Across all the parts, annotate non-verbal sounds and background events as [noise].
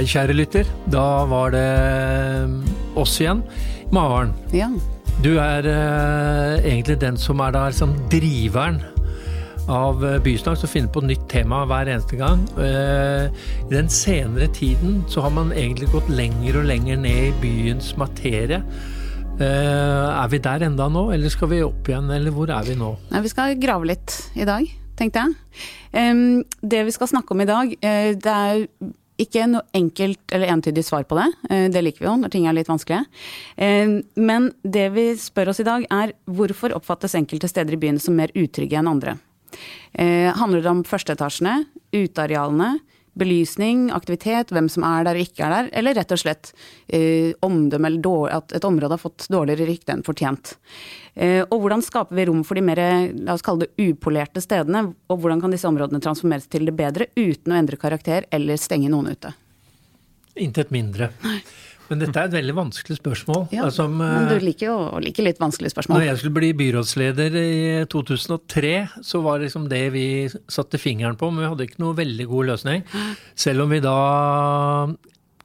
Hei, kjære lytter. Da var det oss igjen. Maren, Ja. du er eh, egentlig den som er da liksom driveren av eh, Bysnakk, som finner på nytt tema hver eneste gang. Eh, I den senere tiden så har man egentlig gått lenger og lenger ned i byens materie. Eh, er vi der enda nå, eller skal vi opp igjen, eller hvor er vi nå? Nei, vi skal grave litt i dag, tenkte jeg. Det vi skal snakke om i dag, eh, det er ikke noe enkelt eller entydig svar på det. Eh, det liker vi jo når ting er litt vanskelige. Men det vi spør oss i dag er hvorfor oppfattes enkelte steder i byen som mer utrygge enn andre? Eh, handler det om førsteetasjene, utearealene, belysning, aktivitet, hvem som er der og ikke er der, eller rett og slett eh, omdømme eller dårlig, at et område har fått dårligere rykte enn fortjent. Eh, og hvordan skaper vi rom for de mer, la oss kalle det upolerte stedene, og hvordan kan disse områdene transformeres til det bedre uten å endre karakter eller stenge noen ute? Intet mindre. Men dette er et veldig vanskelig spørsmål. Ja, Altså, om, men eh, du liker jo å like litt vanskelige Når jeg skulle bli byrådsleder i 2003, så var det liksom det vi satte fingeren på, men vi hadde ikke noe veldig god løsning. Selv om vi da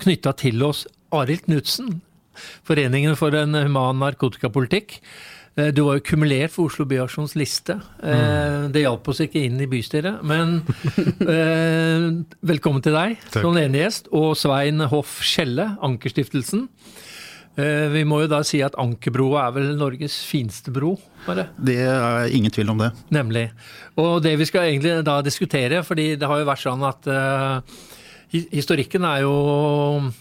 knytta til oss Arild Knutsen, Foreningen for en human narkotikapolitikk. Eh, Du var jo kumulert for Oslo Byaksjons liste. Mm. Det hjalp oss ikke inn i bystyret, men [laughs] eh, velkommen til deg Takk. som ene gjest. Og Svein Hoff Skjelle, Ankerstiftelsen. Eh, Vi må jo da si at Ankerbroa er vel Norges fineste bro, bare. Det er ingen tvil om det. Nemlig. Og det vi skal egentlig da diskutere, fordi det har jo vært sånn at uh, historikken er jo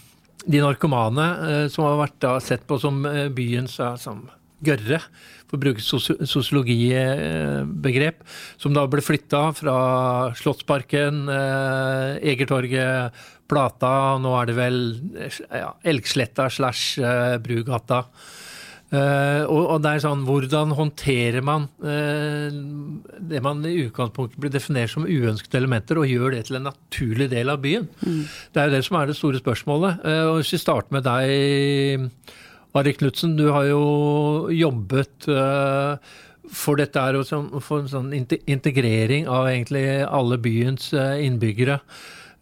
de narkomane uh, som har vært da sett på som eh, byens uh, som gørre, for å bruke sosi- sosiologibegrep, som da ble flytta fra Slottsparken, eh, Egertorget, Plata, nå er det vel eh, ja, Elgsletta slash eh, Brugata. Uh, og, og det er sånn, Hvordan håndterer man uh, det man i utgangspunktet blir definert som uønskede elementer, og gjør det til en naturlig del av byen? Det er jo det som er det store spørsmålet. Uh, og Hvis vi starter med deg, Ari Knutsen. Du har jo jobbet eh, for dette er for en sånn integrering av egentlig alle byens eh, innbyggere.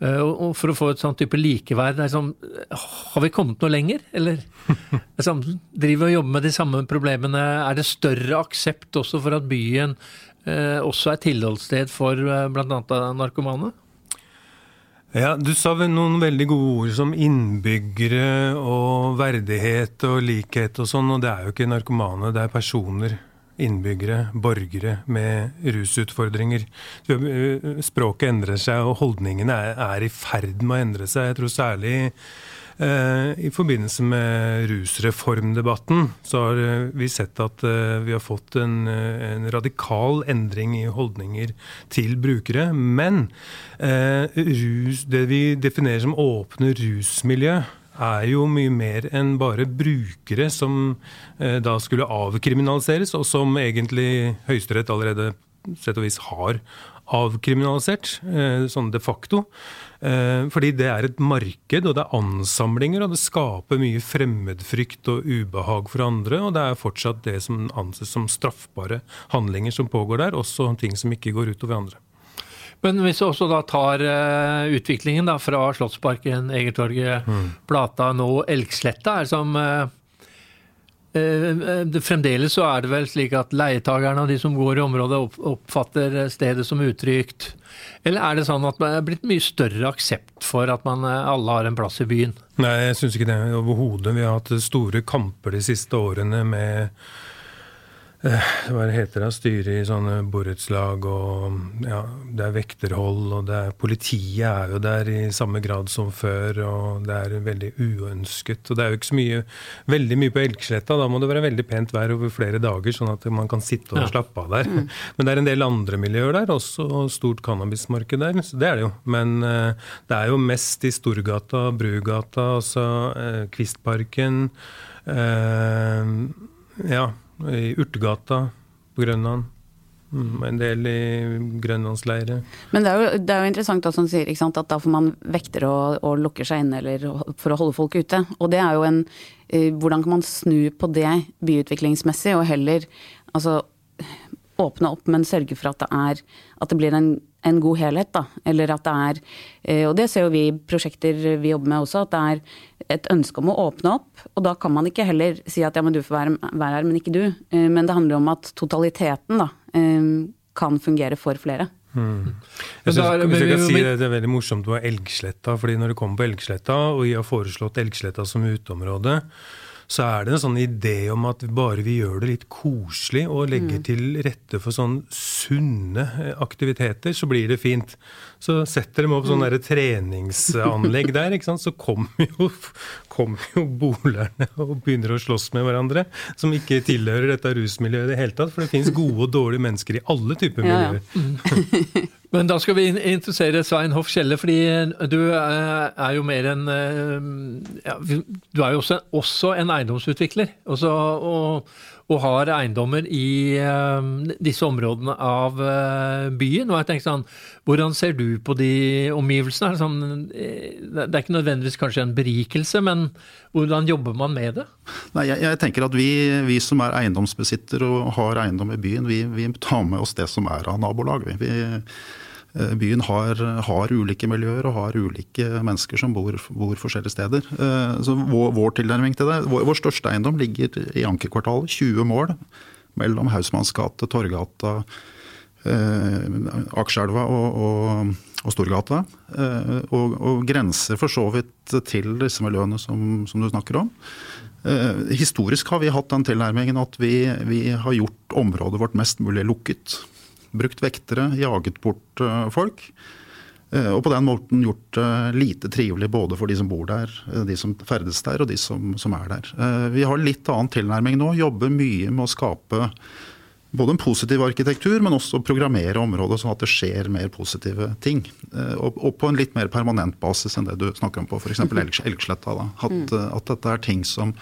Eh, Og for å få et sånn type likeverd, er sånn, har vi kommet noe lenger? Eller er sånn, driver og jobber med de samme problemene? Er det større aksept også for at byen også er tilholdssted for eh, bl.a. narkomane? Ja, Du sa noen veldig gode ord som innbyggere og verdighet og likhet og sånn, og det er jo ikke narkomane, det er personer. Innbyggere, borgere med rusutfordringer. Øh, Språket endrer seg, og holdningene er, er i ferd med å endre seg. Jeg tror særlig eh, i forbindelse med rusreformdebatten så har eh, vi sett at eh, vi har fått en, eh, en radikal endring i holdninger til brukere. Men eh, rus, det vi definerer som åpne rusmiljø, er jo mye mer enn bare brukere som eh, da skulle avkriminaliseres, og som egentlig Høyesterett allerede sett og vis har avkriminalisert, eh, sånn de facto. Eh, fordi det er et marked, og det er ansamlinger, og det skaper mye fremmedfrykt og ubehag for andre. Og det er fortsatt det som anses som straffbare handlinger som pågår der, også ting som ikke går utover andre. Men hvis vi også da tar eh, utviklingen da fra Slottsparken, Egertorget, Plata, nå Elgsletta, er som Fremdeles så er det vel slik at leietakerne og de som går i området, oppfatter stedet som utrygt. Eller er det sånn at det er blitt mye større aksept for at man eh, alle har en plass i byen? Nei, jeg syns ikke det overhodet. Vi har hatt store kamper de siste årene med eh, hva heter det, styre i sånne borettslag og ja, det er vekterhold, og det er politiet er jo der i samme grad som før, og det er veldig uønsket. Og det er jo ikke så mye, veldig mye på Elgsletta, da må det være veldig pent vær over flere dager, sånn at man kan sitte og slappe av der. [laughs] Men det er en del andre miljøer der, også stort cannabismarked der, så det er det jo. Men eh, det er jo mest i Storgata, Brugata, altså eh, Kvistparken, eh, ja, i Urtegata på Grønland. og en del i grønlandsleire. Men det er, jo, det er jo interessant du sier, sant, at da får man vektere og, og lukker seg inne for å holde folk ute. Og det er jo en eh, Hvordan kan man snu på det byutviklingsmessig, og heller altså åpne opp, men sørge for at det, er, at det blir en, en, god helhet. Da. Eller at det er eh, Og det ser jo vi i prosjekter vi jobber med også, at det er et ønske om å åpne opp. Og da kan man ikke heller si at ja, men du får være, være her, men ikke du. Eh, men det handler om at totaliteten da, eh, kan fungere for flere. Hmm. Jeg synes, hvis jeg kan si det, det er veldig morsomt med Elgsletta. fordi når det kommer på Elgsletta, og vi har foreslått Elgsletta som uteområde, så er det en sånn idé om at bare vi gjør det litt koselig og legger mm. til rette for sånn sunne eh, aktiviteter, så blir det fint. Så setter de opp sånne mm. treningsanlegg der, ikke sant? så kommer jo, kom jo bolerne og begynner å slåss med hverandre, som ikke tilhører dette rusmiljøet i det hele tatt. For det fins gode og dårlige mennesker i alle typer miljøer. Ja. [laughs] Men da skal vi interessere Svein Hoff Kjelle, fordi du er jo mer enn ja, Du er jo også, også en eiendomsutvikler. Også, og, og, har eiendommer i disse områdene av byen. Og jeg tenker sånn, Hvordan ser du på de omgivelsene? Sånn, eh, det er ikke nødvendigvis kanskje en berikelse, men hvordan jobber man med det? Nei, jeg, jeg tenker at vi, vi, som er eiendomsbesitter og har eiendom i byen, vi, vi tar med oss det som er av nabolag. Vi, Eh, byen har, har, ulike miljøer og har ulike mennesker som bor, bor forskjellige steder. Eh, så vår, vår tilnærming til det, vår, vår, største eiendom ligger i Ankerkvartalet, 20 mål mellom Hausmannsgate, Torgata, eh, Akerselva og, og, og, Storgata. Eh, og, og, grenser for så vidt til disse miljøene som, som du snakker om. Eh, historisk har vi hatt den tilnærmingen at vi, vi har gjort området vårt mest mulig lukket brukt vektere, jaget bort eh, folk. Eh, og på den måten gjort det lite trivelig både for de som bor der, eh, de som ferdes der og de som, som er der. Vi har litt annen tilnærming nå. Jobber mye med å skape både en positiv arkitektur, men også programmere området sånn at det skjer mer positive ting. Og, og på en litt mer permanent basis enn det du snakker om på f.eks. Elgsletta. At, mm. at dette er ting som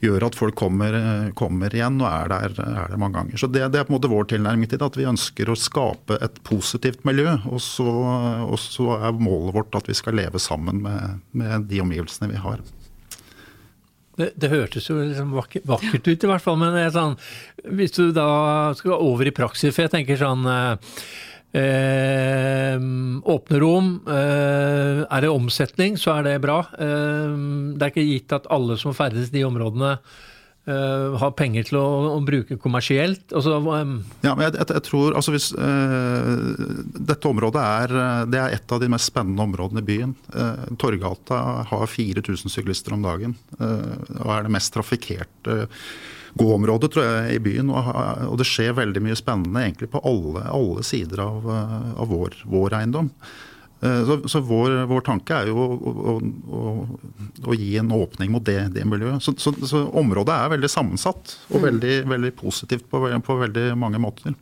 gjør at folk kommer, kommer igjen og er der, er der, mange ganger. Så det, det, er på en måte vår tilnærming til det. At vi ønsker å skape et positivt miljø. Og så, og så er målet vårt at vi skal leve sammen med, med de omgivelsene vi har. Det, det, hørtes jo liksom vakkert ut, i hvert fall. Men sånn, hvis du da skal over i praksis, for jeg tenker sånn eh, Eh, åpne rom. Eh, er det omsetning, så er det bra. Eh, det er ikke gitt at alle som ferdes de områdene eh, har penger til å, å bruke kommersielt. Altså, ja, men jeg, jeg, jeg tror altså hvis, uh, Dette området er, det er et av de mest spennende områdene i byen. Uh, Torgata har 4000 syklister om dagen uh, og er det mest trafikkerte gåområde tror jeg, i byen. Og, og, det skjer veldig mye spennende egentlig på alle, alle sider av, av vår, vår, eiendom. Eh, så, så vår, vår, tanke er jo å, å, å, å, gi en åpning mot det, det miljøet. Så, så, så, området er veldig sammensatt og mm. veldig, veldig positivt på, på, veldig mange måter.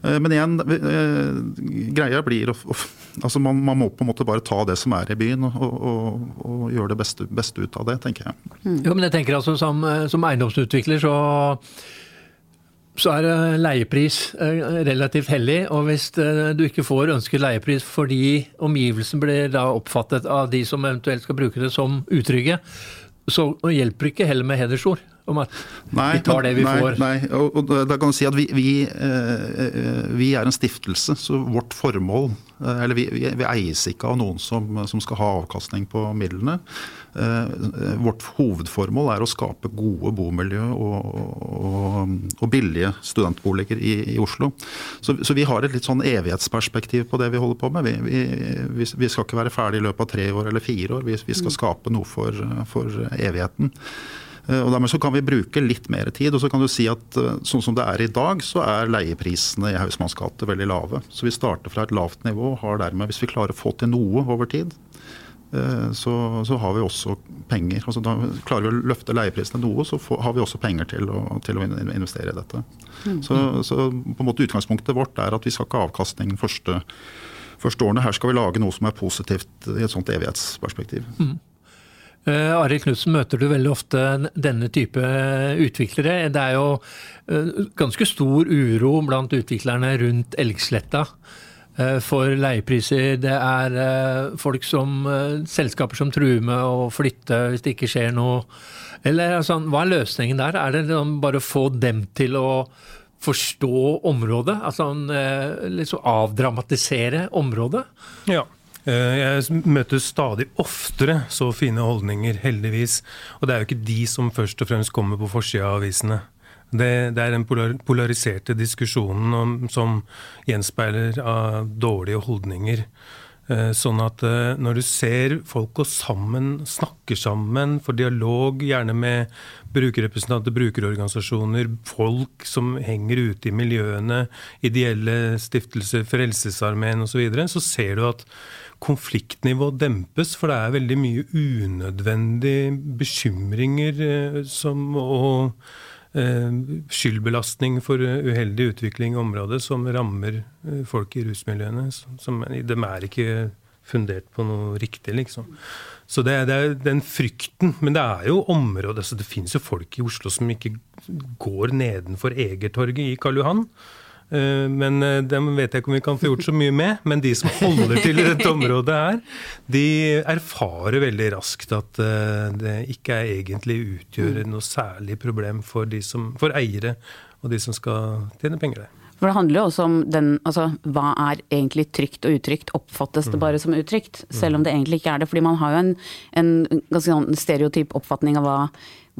Eh, men igjen, eh, greia blir å altså man, man, må på en måte bare ta det som er i byen og, og, og gjøre det beste, beste, ut av det, tenker jeg. Mm. Jo, men jeg tenker altså Som, som eiendomsutvikler så så er leiepris relativt hellig. Og hvis du ikke får ønsket leiepris fordi omgivelsen blir da oppfattet av de som eventuelt skal bruke det som utrygge, så hjelper det ikke heller med hedersord om at nei, vi tar det vi nei, får. Nei, og, og da kan du si at vi, vi, eh, vi, er en stiftelse, så vårt formål eh, Eller vi, vi eies ikke av noen som, som, skal ha avkastning på midlene. Eh, vårt hovedformål er å skape gode bomiljø og, og, og billige studentboliger i, i Oslo. Så, så, vi har et litt sånn evighetsperspektiv på det vi holder på med. Vi, skal ikke være ferdig i løpet av tre år eller fire år. Vi, skal mm. skape noe for, for evigheten. Eh, og Dermed så kan vi bruke litt mer tid. og så kan du si at eh, Sånn som det er i dag, så er leieprisene i Hausmanns gate veldig lave. Så vi starter fra et lavt nivå. har dermed, Hvis vi klarer å få til noe over tid, eh, så, så har vi også penger. Altså da Klarer vi å løfte leieprisene noe, så får, har vi også penger til å, til å investere i dette. Mm. Så, så, på en måte utgangspunktet vårt er at vi skal ikke ha avkastning første, første årene. Her skal vi lage noe som er positivt i et sånt evighetsperspektiv. Mm. Uh, Arild Knutsen, møter du veldig ofte denne type utviklere. Det er jo uh, ganske stor uro blant utviklerne rundt Elgsletta for leiepriser. Det er folk som, selskaper som truer med å flytte hvis det ikke skjer noe. Eller, altså, hva er løsningen der? Er det liksom bare å få dem til å forstå området? Altså liksom avdramatisere området? Ja. Jeg møter stadig oftere så fine holdninger, heldigvis. Og det er jo ikke de som først og fremst kommer på forsida av avisene. Det, det, er den polariserte diskusjonen om, som gjenspeiler av dårlige holdninger. Eh, sånn at eh, når du ser folk gå sammen, snakker sammen, for dialog, gjerne med brukerrepresentanter, brukerorganisasjoner, folk som henger ute i miljøene, ideelle stiftelser, Frelsesarmeen osv., så, videre, så ser du at konfliktnivået dempes, for det er veldig mye unødvendige bekymringer som, og Eh, skyldbelastning for eh, uheldig utvikling i området som rammer eh, folk i rusmiljøene. Som, de er ikke fundert på noe riktig, liksom. Så det, det er den frykten. Men det er jo området så Det finnes jo folk i Oslo som ikke går nedenfor Egertorget i Karl Johan. Eh, men eh, dem vet jeg ikke om vi kan få gjort så mye med. Men de som holder til i dette området her, de erfarer veldig raskt at eh, det ikke egentlig utgjør noe særlig problem for, som, for eiere og de som skal tjene penger der. For det handler jo også om den, altså hva er egentlig trygt og utrygt? Oppfattes det bare som utrygt? Selv om det egentlig ikke er det. Fordi man har jo en, en ganske sånn stereotyp oppfatning av hva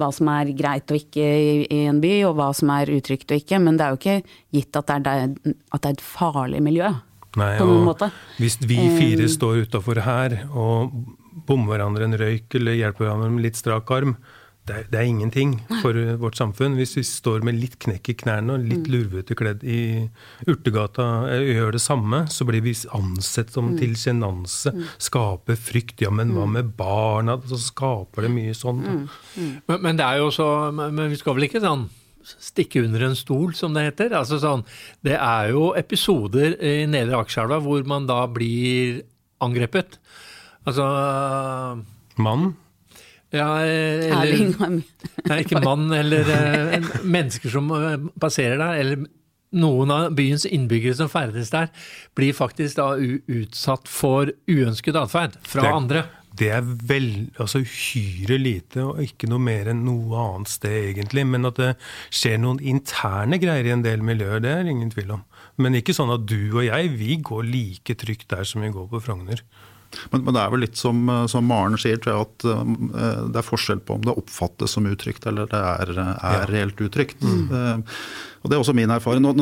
hva som er greit og ikke i, i, en by, og hva som er utrygt og ikke. Men det er jo ikke gitt at det er, at det er et farlig miljø. Nei, på noen måte. Hvis vi fire um, står utafor her og bommer hverandre en røyk eller hjelper hverandre med litt strak arm, det er, det er, ingenting for vårt samfunn. Hvis vi står med litt knekk i knærne og litt mm. lurvete kledd i Urtegata og eh, gjør det samme, så blir vi ansett som mm. til sjenanse. Mm. Skaper frykt. Ja, men hva med barna? Så skaper det mye sånn. Men, men, det er jo så Men vi skal vel ikke sånn stikke under en stol, som det heter. Altså sånn, det er jo episoder i Nedre Akerselva hvor man da blir angrepet. Altså Mann? Ja, eller [laughs] Nei, ikke mann, eller uh, mennesker som uh, passerer der, eller noen av byens innbyggere som ferdes der, blir faktisk da utsatt for uønsket atferd fra det, andre. Det er vel, altså uhyre lite, og ikke noe mer enn noe annet sted, egentlig. Men at det skjer noen interne greier i en del miljøer, det er ingen tvil om. Men ikke sånn at du og jeg, vi går like trygt der som vi går på Frogner. Men, men, det er vel litt som, som Maren sier, jeg, at uh, det er forskjell på om det oppfattes som utrygt eller det er, er ja. reelt utrygt. Mm. Uh, og Det er også min erfaring. Nå,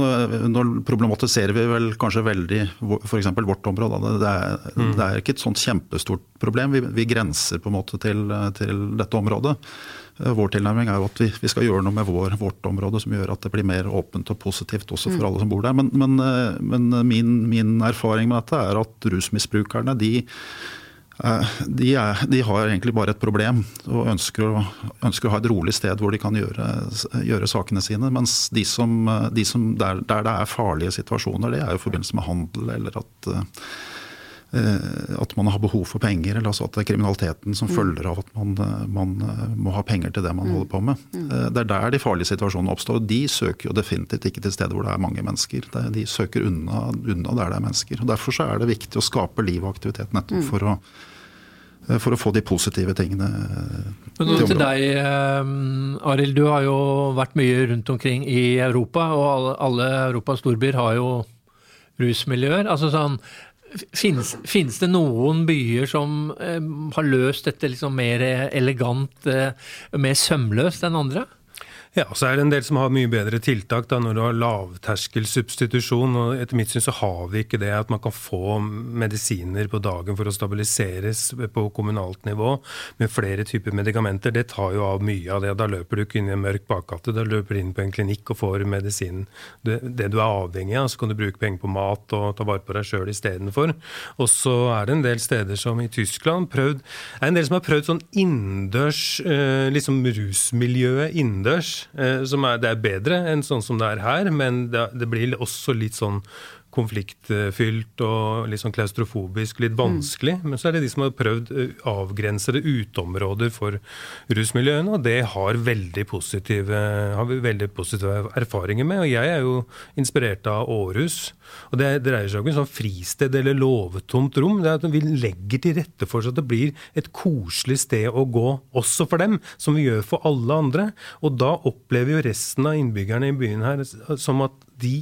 nå, problematiserer vi vel kanskje veldig f.eks. vårt område. Det er, mm. det er, ikke et sånt kjempestort problem. Vi, vi grenser på en måte til, til dette området. Eh, vår tilnærming er jo at vi, vi skal gjøre noe med vår, vårt område som gjør at det blir mer åpent og positivt også for mm. alle som bor der. Men, men, eh, men min, min, erfaring med dette er at rusmisbrukerne de, de, er, de, har egentlig bare et problem og ønsker å, ønsker å, ha et rolig sted hvor de kan gjøre, gjøre sakene sine. Mens de som, de som der, der, det er farlige situasjoner, det er jo i forbindelse med handel eller at Eh, at man har behov for penger, eller altså at det er kriminaliteten som mm. følger av at man, eh, man, eh, må ha penger til det man mm. holder på med. Mm. Det er der de farlige situasjonene oppstår. De søker jo definitivt ikke til steder hvor det er mange mennesker. De søker unna, unna der det er mennesker. Og Derfor så er det viktig å skape liv og aktivitet nettopp mm. for å for å få de positive tingene Men til, til deg, Arild. Du har jo vært mye rundt omkring i Europa, og alle, alle Europas storbyer har jo rusmiljøer. Altså sånn, Finnes, det noen byer som eh, har løst dette liksom mer elegant, eh, mer sømløst enn andre? Ja, så er det en del som har mye bedre tiltak da, når du har lavterskelsubstitusjon. og Etter mitt syn så har vi ikke det at man kan få medisiner på dagen for å stabiliseres på kommunalt nivå med flere typer medikamenter. Det tar jo av mye av det. Da løper du ikke inn i en mørk bakgate. Da løper du inn på en klinikk og får medisinen. Det, du er avhengig av. Så kan du bruke penger på mat og ta vare på deg sjøl istedenfor. Og så er det en del steder som i Tyskland prøvd, er en del som har prøvd sånn innendørs, eh, liksom rusmiljøet innendørs. Eh, som er, det er bedre enn sånn som det er her, men det, det blir også litt sånn konfliktfylt og litt sånn klaustrofobisk, litt vanskelig. Mm. Men så er det de som har prøvd avgrensede uteområder for rusmiljøene, og det har veldig positive, har vi veldig positive erfaringer med. Og jeg er jo inspirert av Århus. Og det dreier seg jo ikke om sånn fristed eller låvetomt rom. det er at Vi legger til rette for så at det blir et koselig sted å gå også for dem, som vi gjør for alle andre. Og da opplever jo resten av innbyggerne i byen her som at de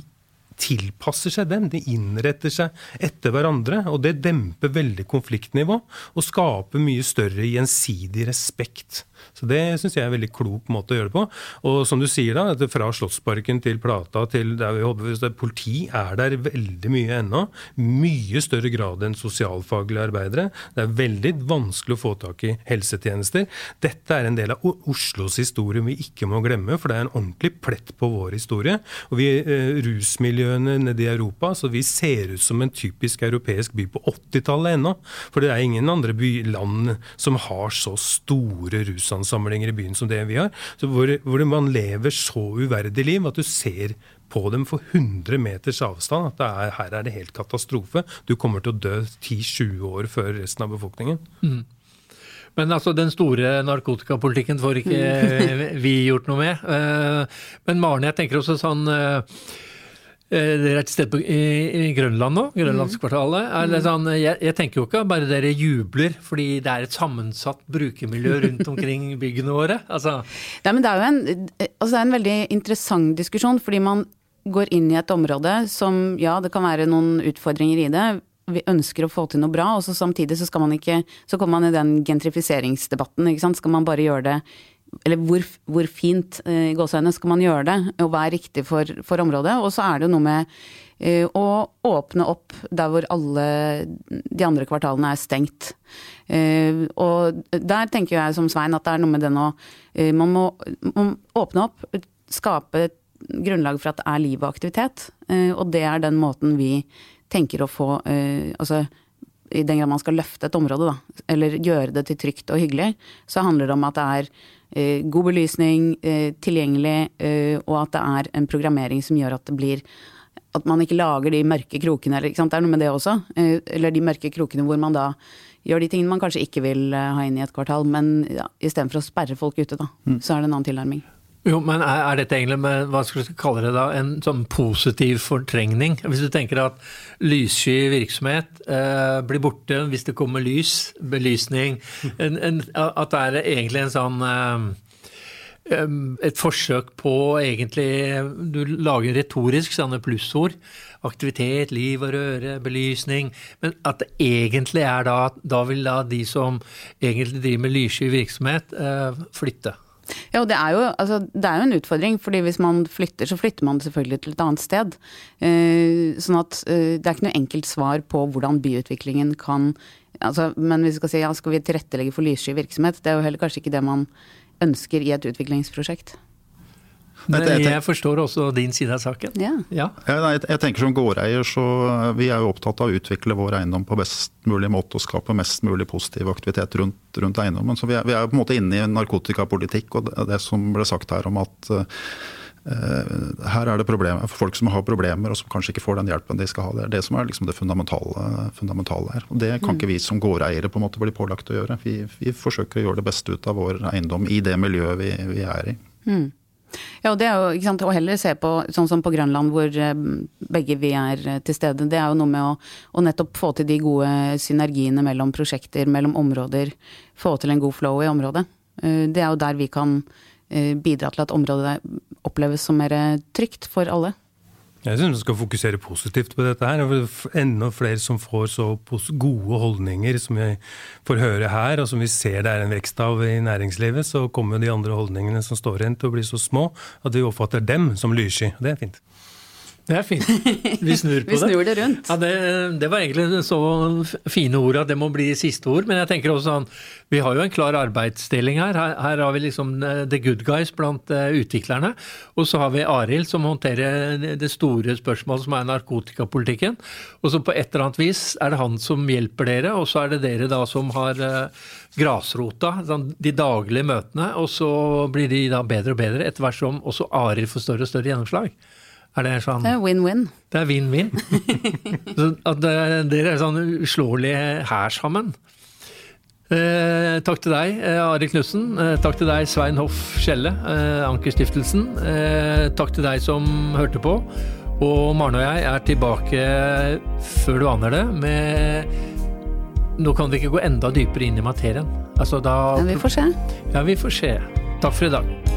tilpasser seg dem. De innretter seg etter hverandre. Og det demper veldig konfliktnivå og skaper mye større gjensidig respekt. Så Det syns jeg er en veldig klok måte å gjøre det på. Og som du sier da, fra Slottsparken til Plata til der vi håper at Politi er der veldig mye ennå. Mye større grad enn sosialfaglige arbeidere. Det er veldig vanskelig å få tak i helsetjenester. Dette er en del av Oslos historie vi ikke må glemme, for det er en ordentlig plett på vår historie. Og vi eh, Rusmiljøene nede i Europa, så vi ser ut som en typisk europeisk by på 80-tallet ennå. For det er ingen andre by, land som har så store rusansamlinger samlinger i byen som det vi har. Hvor, hvor, man lever så uverdig liv at du ser på dem for 100 meters avstand at er, her er det helt katastrofe. Du kommer til å dø 10-20 år før resten av befolkningen. Mm. Men altså, den store narkotikapolitikken får ikke [laughs] vi gjort noe med. Eh, men Maren, jeg tenker også sånn Eh, dere er et sted på, i, Grønland nå, Grønlandskvartalet. Mm. Sånn, jeg, jeg, tenker jo ikke bare dere jubler fordi det er et sammensatt brukermiljø rundt omkring [laughs] byggene våre. Altså. Nei, men det er jo en, altså en veldig interessant diskusjon, fordi man går inn i et område som ja, det kan være noen utfordringer i det. Vi ønsker å få til noe bra, og så samtidig så skal man ikke Så kommer man i den gentrifiseringsdebatten, ikke sant. Skal man bare gjøre det eller hvor, hvor fint eh, i gåseøynene skal man gjøre det, og hva er riktig for, for området. Og så er det jo noe med uh, å åpne opp der hvor alle de andre kvartalene er stengt. Uh, og der tenker jeg som Svein at det er noe med den å uh, Man må, må, åpne opp, skape et grunnlag for at det er liv og aktivitet. og det er den måten vi tenker å få Altså i den grad man skal løfte et område, da, eller gjøre det til trygt og hyggelig, så handler det om at det er Eh, god belysning, eh, tilgjengelig, eh, og at det er en programmering som gjør at det blir At man ikke lager de mørke krokene, eller, Det er noe med det også. Eller de mørke krokene hvor man da gjør de tingene man kanskje ikke vil ha inn i et kvartal, men ja, istedenfor å sperre folk ute, da, mm. så er det en annen tilnærming. Jo, men er, er, dette egentlig med, hva skal du kalle det da, en sånn positiv fortrengning? Hvis du tenker at lyssky virksomhet eh, blir borte hvis det kommer lys, belysning en, en, At det er egentlig en sånn eh, et forsøk på egentlig Du lager retorisk sånne plussord. Aktivitet, liv og røre, belysning. Men at det egentlig er da Da vil da de som egentlig driver med lyssky virksomhet, eh, flytte. Ja, og det er, jo, altså, det er jo en utfordring, fordi hvis man flytter, så flytter man selvfølgelig til et annet sted. Eh, sånn at eh, det er ikke noe enkelt svar på hvordan byutviklingen kan altså, Men hvis vi skal si ja, skal vi tilrettelegge for lyssky virksomhet, det er jo heller kanskje ikke det man ønsker i et utviklingsprosjekt. Men jeg forstår også din side av saken. Ja. ja. Jeg, jeg, tenker Som gårdeier så vi er jo opptatt av å utvikle vår eiendom på best mulig måte og skape mest mulig positiv aktivitet rundt, rundt eiendommen. Så vi er, vi er, på en måte inne i narkotikapolitikk og det, det som ble sagt her om at uh, her er det problemer for folk som har problemer og som kanskje ikke får den hjelpen de skal ha. Det er det som er liksom det fundamentale, fundamentale, her. Og Det kan mm. ikke vi som gårdeiere på en måte bli pålagt å gjøre. Vi, vi, forsøker å gjøre det beste ut av vår eiendom i det miljøet vi, vi er i. Mm. Ja, og det er jo ikke sant, å heller se på sånn som på Grønland hvor eh, begge vi er eh, til stede. Det er jo noe med å, å nettopp få til de gode synergiene mellom prosjekter, mellom områder. Få til en god flow i området. Eh, det er jo der vi kan bidra til at området oppleves som mer trygt for alle. Jeg syns vi skal fokusere positivt på dette. her. Enda flere som får så gode holdninger som vi får høre her, og som vi ser det er en vekst av i næringslivet, så kommer de andre holdningene som står igjen til å bli så små at vi oppfatter dem som lyssky. Det er fint. Det er fint. Vi snur [laughs] på det. Vi snur det rundt. Ja, det, det, var egentlig så fine ord at det må bli siste ord. Men jeg tenker også sånn, vi har jo en klar arbeidsdeling her. Her, her har vi liksom eh, the good guys blant uh, utviklerne. Og så har vi Arild som håndterer det store spørsmålet som er narkotikapolitikken. Og så på et eller annet vis er det han som hjelper dere, og så er det dere da som har grasrota, sånn, de daglige møtene. Og så blir de da bedre og bedre etter hvert som også Arild får større og større gjennomslag. Er det sånn Det er win-win. Det er win-win. [laughs] At dere er sånn uslåelige her sammen. Eh, takk til deg, eh, Ari Knutsen. Eh, takk til deg, Svein Hoff Skjelle, eh, Ankerstiftelsen. Eh, takk til deg som hørte på. Og Maren og jeg er tilbake før du aner det, med Nå kan vi ikke gå enda dypere inn i materien. Altså da Men vi får se. Ja, vi får se. Takk for i dag.